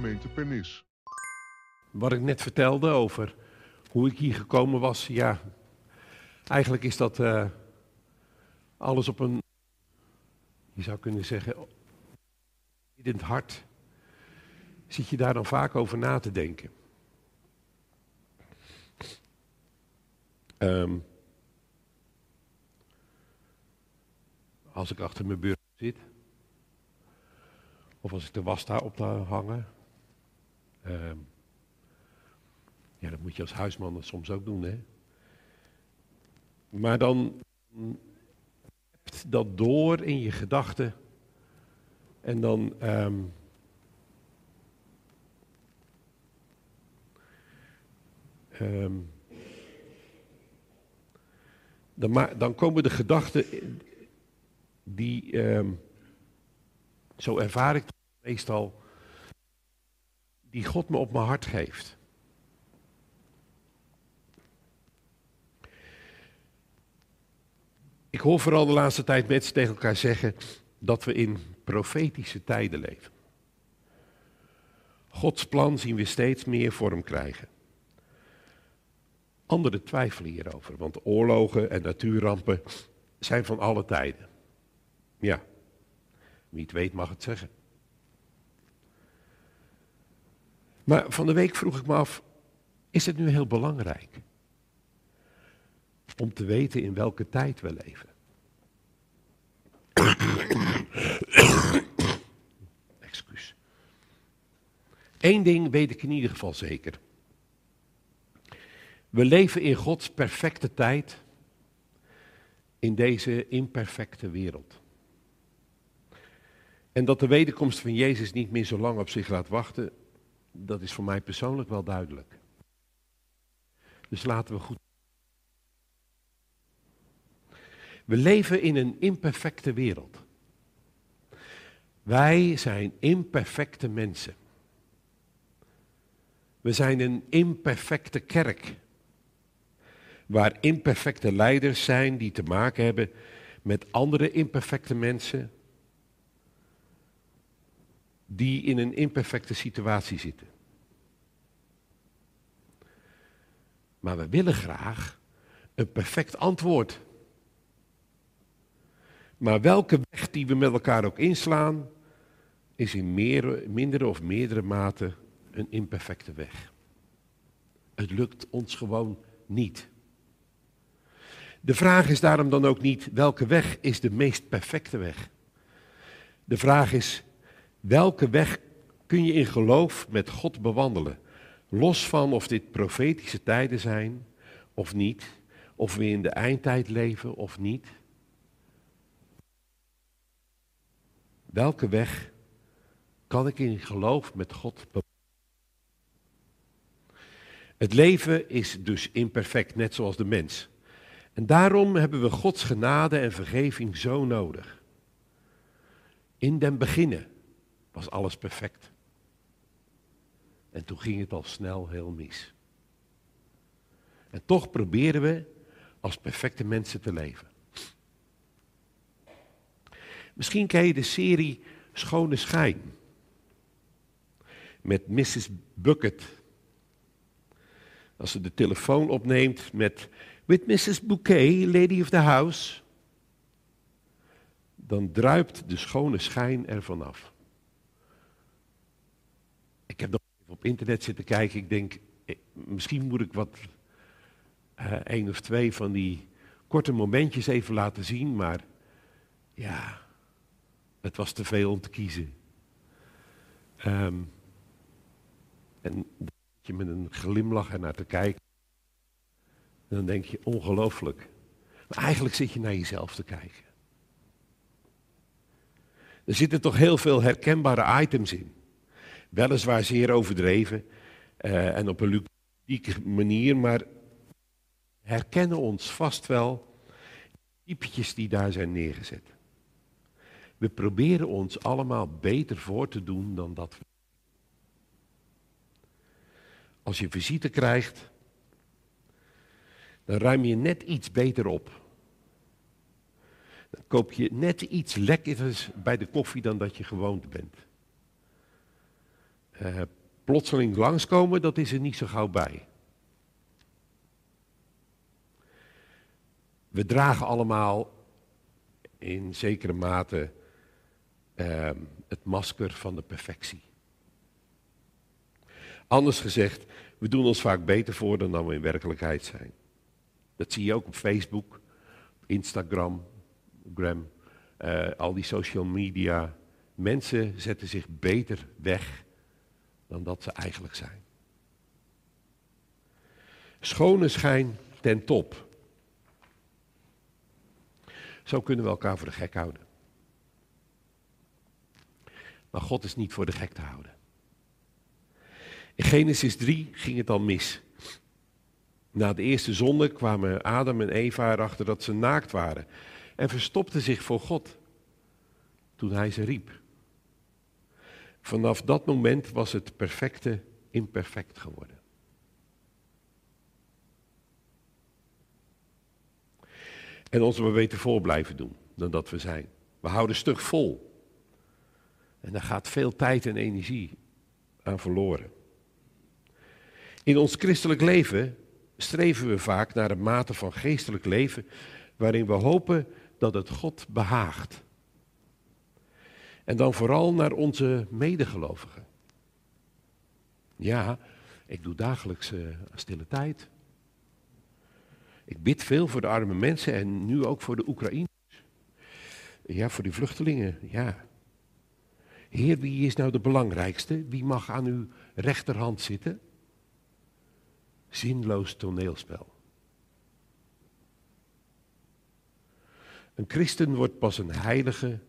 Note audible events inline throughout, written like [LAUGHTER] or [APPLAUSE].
gemeente Pernis. Wat ik net vertelde over hoe ik hier gekomen was, ja, eigenlijk is dat uh, alles op een, je zou kunnen zeggen, in het hart. Zit je daar dan vaak over na te denken? Um, als ik achter mijn bureau zit, of als ik de was daar op te hangen. Um, ja, dat moet je als huisman soms ook doen, hè. Maar dan hebt dat door in je gedachten. En dan. Um, um, dan, dan, komen de gedachten die. Zo ervaar ik meestal. Die God me op mijn hart geeft. Ik hoor vooral de laatste tijd mensen tegen elkaar zeggen dat we in profetische tijden leven. Gods plan zien we steeds meer vorm krijgen. Anderen twijfelen hierover, want oorlogen en natuurrampen zijn van alle tijden. Ja, wie het weet mag het zeggen. Maar van de week vroeg ik me af, is het nu heel belangrijk om te weten in welke tijd we leven? [COUGHS] Excuus. Eén ding weet ik in ieder geval zeker. We leven in Gods perfecte tijd in deze imperfecte wereld. En dat de wederkomst van Jezus niet meer zo lang op zich laat wachten, dat is voor mij persoonlijk wel duidelijk. Dus laten we goed. We leven in een imperfecte wereld. Wij zijn imperfecte mensen. We zijn een imperfecte kerk. Waar imperfecte leiders zijn die te maken hebben met andere imperfecte mensen. Die in een imperfecte situatie zitten. Maar we willen graag een perfect antwoord. Maar welke weg die we met elkaar ook inslaan, is in meer, mindere of meerdere mate een imperfecte weg. Het lukt ons gewoon niet. De vraag is daarom dan ook niet welke weg is de meest perfecte weg. De vraag is welke weg kun je in geloof met God bewandelen, los van of dit profetische tijden zijn of niet, of we in de eindtijd leven of niet. Welke weg kan ik in geloof met God Het leven is dus imperfect, net zoals de mens. En daarom hebben we Gods genade en vergeving zo nodig. In den beginnen was alles perfect. En toen ging het al snel heel mis. En toch proberen we als perfecte mensen te leven. Misschien ken je de serie Schone Schijn met Mrs. Bucket. Als ze de telefoon opneemt met With Mrs. Bouquet, Lady of the House, dan druipt de schone schijn ervan af. Ik heb nog even op internet zitten kijken. Ik denk, eh, misschien moet ik wat, uh, één of twee van die korte momentjes even laten zien, maar ja, het was te veel om te kiezen. Um, en je met een glimlach ernaar te kijken. En dan denk je, ongelooflijk. Maar eigenlijk zit je naar jezelf te kijken. Er zitten toch heel veel herkenbare items in. Weliswaar zeer overdreven uh, en op een ludieke manier, maar herkennen ons vast wel typetjes die daar zijn neergezet. We proberen ons allemaal beter voor te doen dan dat we als je visite krijgt, dan ruim je net iets beter op. Dan koop je net iets lekkers bij de koffie dan dat je gewoond bent. Uh, plotseling langskomen, dat is er niet zo gauw bij. We dragen allemaal in zekere mate uh, het masker van de perfectie. Anders gezegd, we doen ons vaak beter voor dan we in werkelijkheid zijn. Dat zie je ook op Facebook, Instagram, Gram, uh, al die social media. Mensen zetten zich beter weg dan dat ze eigenlijk zijn. Schone schijn ten top. Zo kunnen we elkaar voor de gek houden. Maar God is niet voor de gek te houden. In Genesis 3 ging het al mis. Na de eerste zonde kwamen Adam en Eva erachter dat ze naakt waren en verstopten zich voor God toen hij ze riep. Vanaf dat moment was het perfecte imperfect geworden. En ons we weten vol blijven doen dan dat we zijn. We houden stug vol. En daar gaat veel tijd en energie aan verloren. In ons christelijk leven streven we vaak naar een mate van geestelijk leven waarin we hopen dat het God behaagt. En dan vooral naar onze medegelovigen. Ja, ik doe dagelijks uh, stille tijd. Ik bid veel voor de arme mensen en nu ook voor de Oekraïners. Ja, voor die vluchtelingen, ja. Heer, wie is nou de belangrijkste? Wie mag aan uw rechterhand zitten? Zinloos toneelspel. Een christen wordt pas een heilige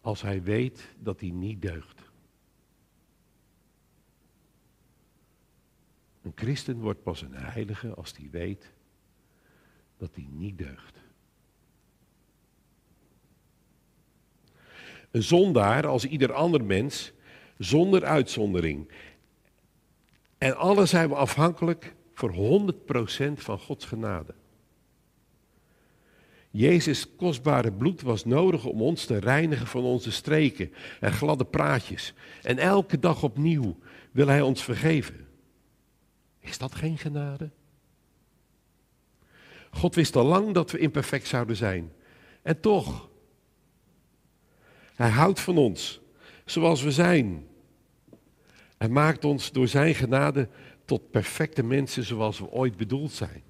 als hij weet dat hij niet deugt. Een christen wordt pas een heilige als hij weet dat hij niet deugt. Een zondaar als ieder ander mens, zonder uitzondering. En alle zijn we afhankelijk voor 100% van Gods genade. Jezus' kostbare bloed was nodig om ons te reinigen van onze streken en gladde praatjes. En elke dag opnieuw wil Hij ons vergeven. Is dat geen genade? God wist al lang dat we imperfect zouden zijn. En toch, Hij houdt van ons zoals we zijn. Hij maakt ons door Zijn genade tot perfecte mensen zoals we ooit bedoeld zijn.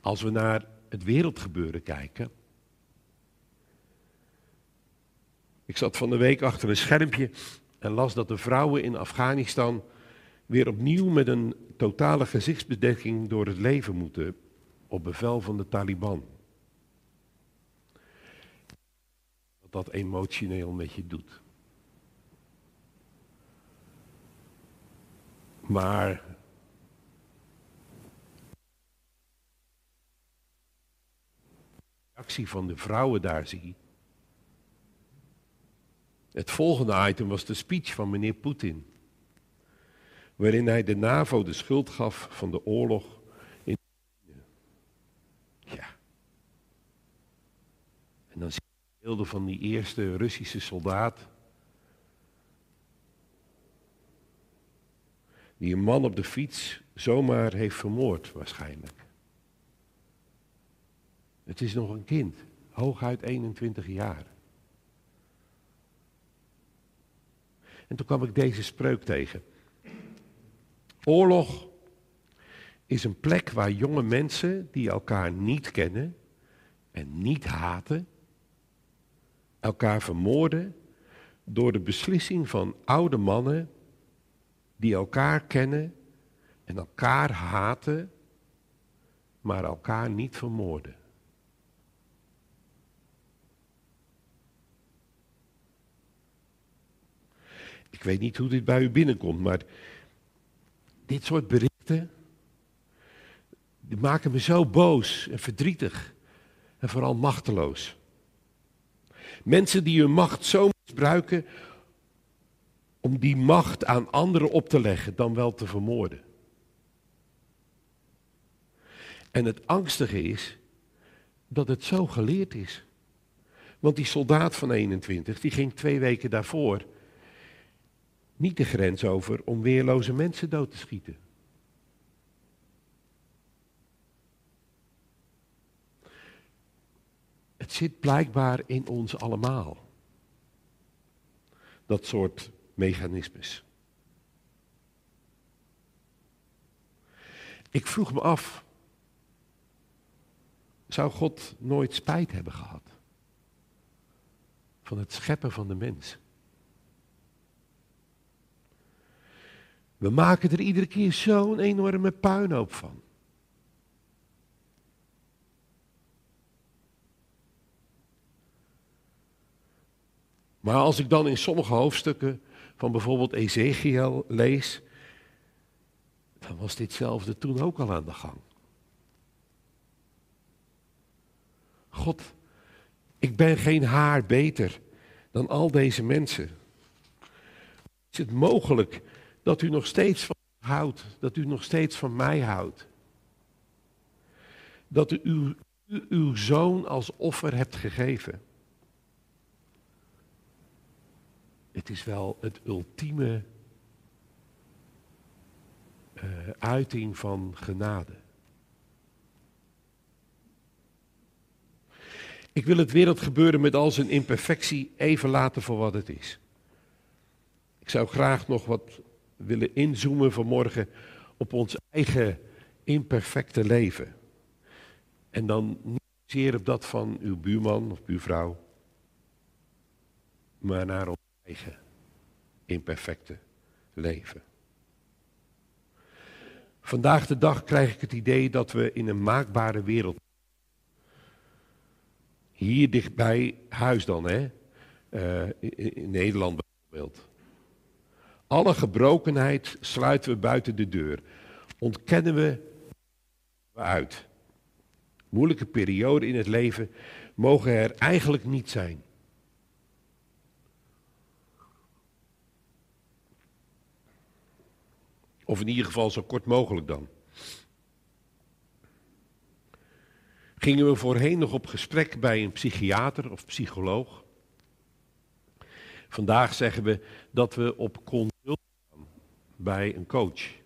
Als we naar het wereldgebeuren kijken. Ik zat van de week achter een schermpje en las dat de vrouwen in Afghanistan weer opnieuw met een totale gezichtsbedekking door het leven moeten op bevel van de Taliban. Wat dat emotioneel met je doet. Maar reactie van de vrouwen daar zie. Het volgende item was de speech van meneer Poetin. Waarin hij de NAVO de schuld gaf van de oorlog in. Ja. En dan zie je beelden van die eerste Russische soldaat. Die een man op de fiets zomaar heeft vermoord, waarschijnlijk. Het is nog een kind, hooguit 21 jaar. En toen kwam ik deze spreuk tegen. Oorlog is een plek waar jonge mensen die elkaar niet kennen en niet haten, elkaar vermoorden door de beslissing van oude mannen die elkaar kennen en elkaar haten, maar elkaar niet vermoorden. Ik weet niet hoe dit bij u binnenkomt, maar dit soort berichten, die maken me zo boos en verdrietig en vooral machteloos. Mensen die hun macht zo misbruiken om die macht aan anderen op te leggen dan wel te vermoorden. En het angstige is dat het zo geleerd is. Want die soldaat van 21, die ging twee weken daarvoor niet de grens over om weerloze mensen dood te schieten. Het zit blijkbaar in ons allemaal. Dat soort mechanismes. Ik vroeg me af, zou God nooit spijt hebben gehad van het scheppen van de mens? We maken er iedere keer zo'n enorme puinhoop van. Maar als ik dan in sommige hoofdstukken van bijvoorbeeld Ezekiel lees, dan was ditzelfde toen ook al aan de gang. God, ik ben geen haar beter dan al deze mensen. Is het mogelijk dat u nog steeds van houdt, dat u nog steeds van mij houdt? Dat u uw, uw zoon als offer hebt gegeven? Het is wel het ultieme uh, uiting van genade. Ik wil het wereldgebeuren met al zijn imperfectie even laten voor wat het is. Ik zou graag nog wat willen inzoomen vanmorgen op ons eigen imperfecte leven. En dan niet zeer op dat van uw buurman of buurvrouw, maar naar ons eigen imperfecte leven. Vandaag de dag krijg ik het idee dat we in een maakbare wereld. Hier dichtbij huis dan, hè? In, in Nederland bijvoorbeeld. Alle gebrokenheid sluiten we buiten de deur. Ontkennen we uit. Moeilijke perioden in het leven mogen er eigenlijk niet zijn. Of in ieder geval zo kort mogelijk dan. Gingen we voorheen nog op gesprek bij een psychiater of psycholoog? Vandaag zeggen we dat we op consult gaan bij een coach.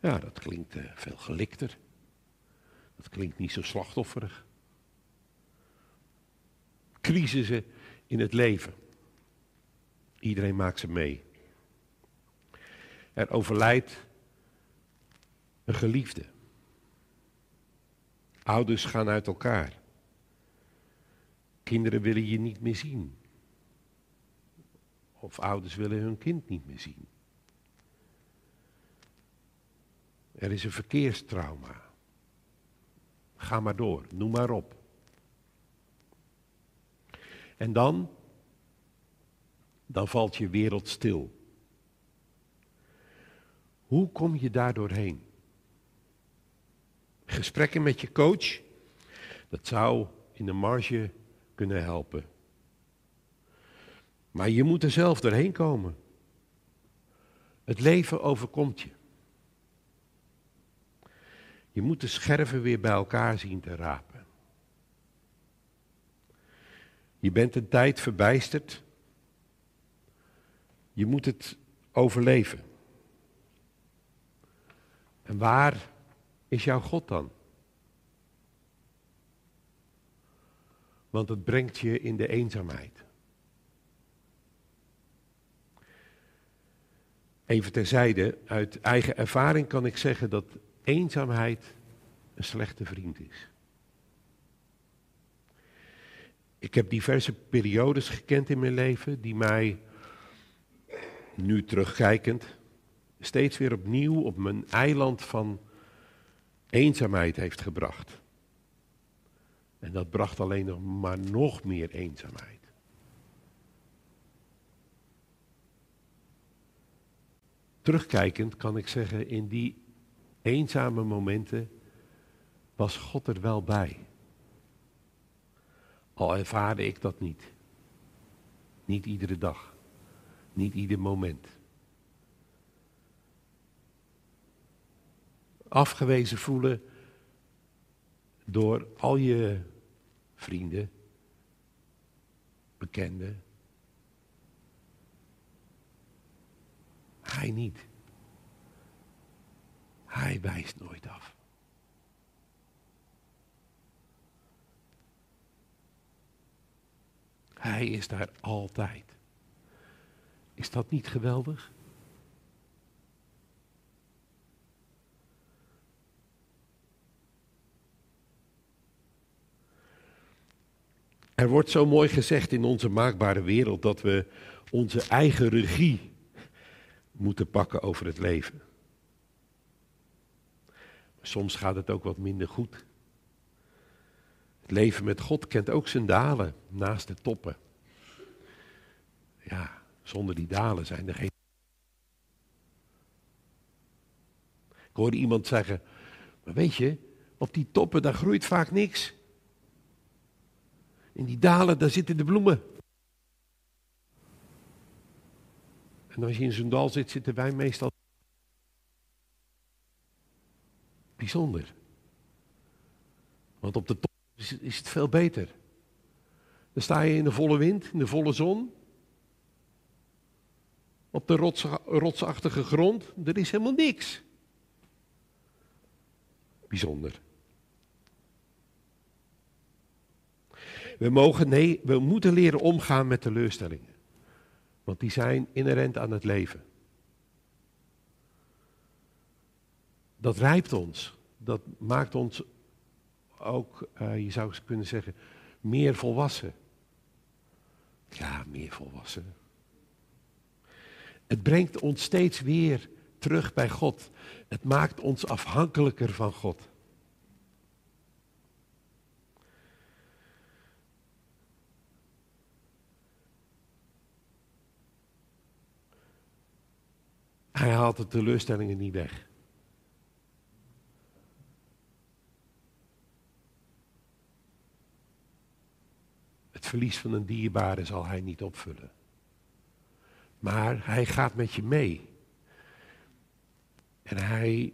Ja, dat klinkt uh, veel gelikter. Dat klinkt niet zo slachtofferig. Crisissen in het leven. Iedereen maakt ze mee. Er overlijdt een geliefde. Ouders gaan uit elkaar. Kinderen willen je niet meer zien. Of ouders willen hun kind niet meer zien. Er is een verkeerstrauma. Ga maar door, noem maar op. En dan, dan valt je wereld stil. Hoe kom je daar doorheen? Gesprekken met je coach, dat zou in de marge kunnen helpen. Maar je moet er zelf doorheen komen. Het leven overkomt je. Je moet de scherven weer bij elkaar zien te rapen. Je bent een tijd verbijsterd. Je moet het overleven. En waar is jouw God dan? Want het brengt je in de eenzaamheid. Even terzijde, uit eigen ervaring kan ik zeggen dat eenzaamheid een slechte vriend is. Ik heb diverse periodes gekend in mijn leven die mij, nu terugkijkend, steeds weer opnieuw op mijn eiland van eenzaamheid heeft gebracht. En dat bracht alleen nog maar nog meer eenzaamheid. Terugkijkend kan ik zeggen, in die eenzame momenten was God er wel bij. Al ervaarde ik dat niet. Niet iedere dag. Niet ieder moment. afgewezen voelen door al je vrienden, kende. Hij niet. Hij wijst nooit af. Hij is daar altijd. Is dat niet geweldig? Er wordt zo mooi gezegd in onze maakbare wereld dat we onze eigen regie moeten pakken over het leven. Maar soms gaat het ook wat minder goed. Het leven met God kent ook zijn dalen naast de toppen. Ja, zonder die dalen zijn er geen. Ik hoorde iemand zeggen, maar weet je, op die toppen daar groeit vaak niks. In die dalen, daar zitten de bloemen. En als je in zo'n dal zit, zitten wij meestal bijzonder. Want op de top is het veel beter. Dan sta je in de volle wind, in de volle zon. Op de rotsachtige grond, er is helemaal niks. Bijzonder. We mogen, nee, we moeten leren omgaan met teleurstellingen. Want die zijn inherent aan het leven. Dat rijpt ons. Dat maakt ons ook, uh, je zou kunnen zeggen, meer volwassen. Ja, meer volwassen. Het brengt ons steeds weer terug bij God. Het maakt ons afhankelijker van God. Hij haalt de teleurstellingen niet weg. Het verlies van een dierbare zal hij niet opvullen. Maar hij gaat met je mee. En hij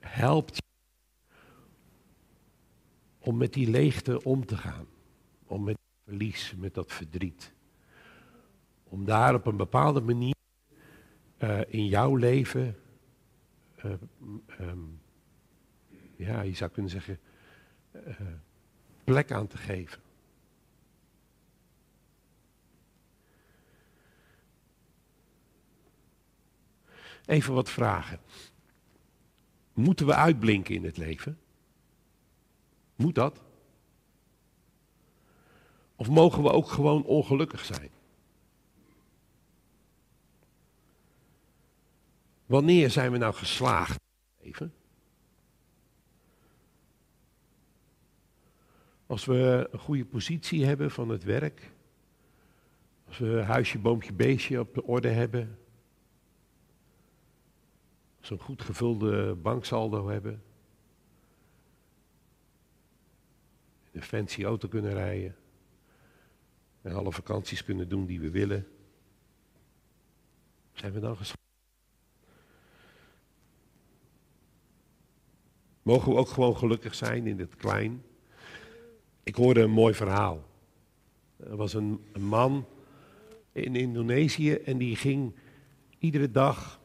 helpt je om met die leegte om te gaan. Om met verlies, met dat verdriet. Om daar op een bepaalde manier uh, in jouw leven, uh, um, ja, je zou kunnen zeggen, uh, plek aan te geven. Even wat vragen. Moeten we uitblinken in het leven? Moet dat? Of mogen we ook gewoon ongelukkig zijn? Wanneer zijn we nou geslaagd? Even. Als we een goede positie hebben van het werk. Als we huisje, boompje, beestje op de orde hebben. Als we een goed gevulde banksaldo hebben. Een fancy auto kunnen rijden. En alle vakanties kunnen doen die we willen. Zijn we dan geslaagd? Mogen we ook gewoon gelukkig zijn in het klein? Ik hoorde een mooi verhaal. Er was een, man in Indonesië en die ging iedere dag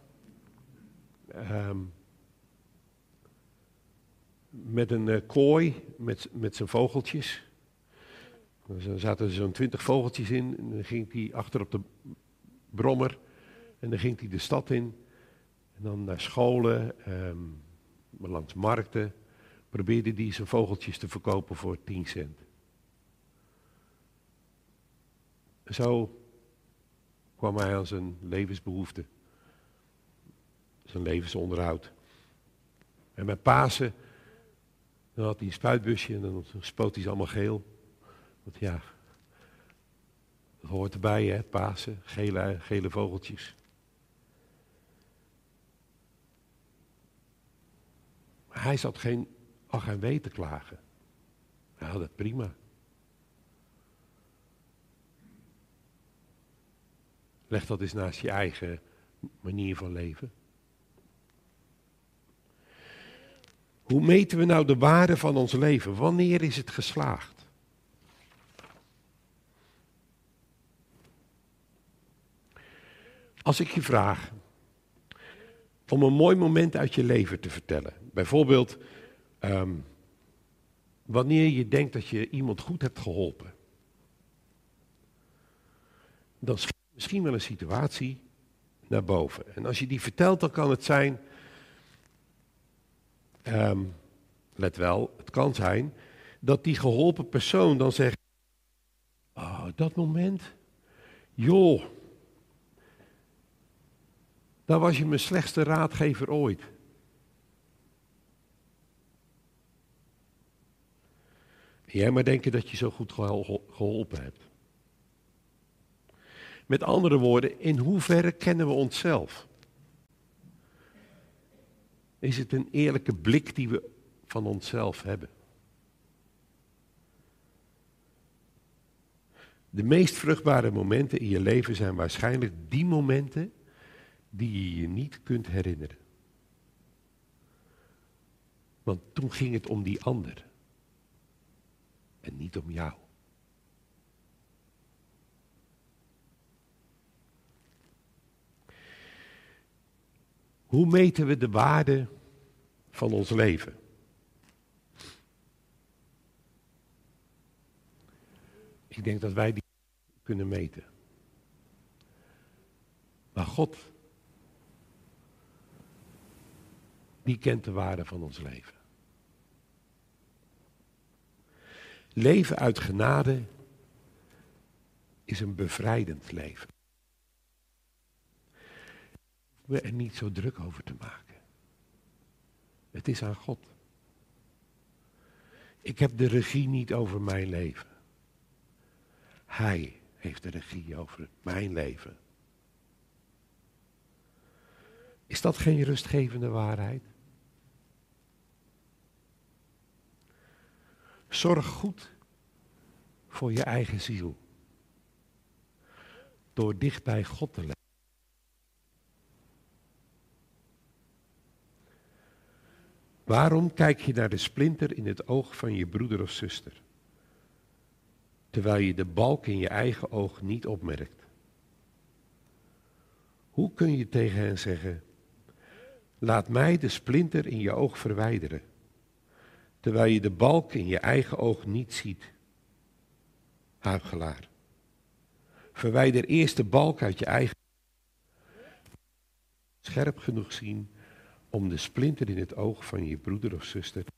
um, met een uh, kooi met, met zijn vogeltjes. Er zaten zo'n twintig vogeltjes in en dan ging hij achter op de brommer en dan ging hij de stad in. En dan naar scholen. Um, maar langs markten probeerde hij zijn vogeltjes te verkopen voor 10 cent. Zo kwam hij aan zijn levensbehoeften, zijn levensonderhoud. En met Pasen, dan had hij een spuitbusje en dan spoot hij ze allemaal geel. Want ja, dat hoort erbij hè, Pasen, gele, gele vogeltjes. Hij zat geen oh, ach en weet te klagen. Hij had het prima. Leg dat eens naast je eigen manier van leven. Hoe meten we nou de waarde van ons leven? Wanneer is het geslaagd? Als ik je vraag om een mooi moment uit je leven te vertellen. Bijvoorbeeld ehm, wanneer je denkt dat je iemand goed hebt geholpen. Dan schiet misschien wel een situatie naar boven. En als je die vertelt, dan kan het zijn, ehm, let wel, het kan zijn dat die geholpen persoon dan zegt, oh, dat moment, joh, daar was je mijn slechtste raadgever ooit. Jij maar denken dat je zo goed geholpen hebt. Met andere woorden, in hoeverre kennen we onszelf? Is het een eerlijke blik die we van onszelf hebben? De meest vruchtbare momenten in je leven zijn waarschijnlijk die momenten die je je niet kunt herinneren. Want toen ging het om die ander en niet om jou. Hoe meten we de waarde van ons leven? Ik denk dat wij die kunnen meten. Maar God, die kent de waarde van ons leven. Leven uit genade is een bevrijdend leven. We er niet zo druk over te maken. Het is aan God. Ik heb de regie niet over mijn leven. Hij heeft de regie over mijn leven. Is dat geen rustgevende waarheid? Zorg goed voor je eigen ziel. Door dicht bij God te leven. Waarom kijk je naar de splinter in het oog van je broeder of zuster? Terwijl je de balk in je eigen oog niet opmerkt. Hoe kun je tegen hen zeggen, laat mij de splinter in je oog verwijderen, terwijl je de balk in je eigen oog niet ziet. Huigelaar. Verwijder eerst de balk uit je eigen scherp genoeg zien om de splinter in het oog van je broeder of zuster te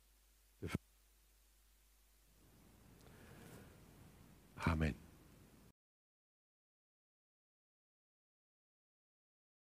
Amen.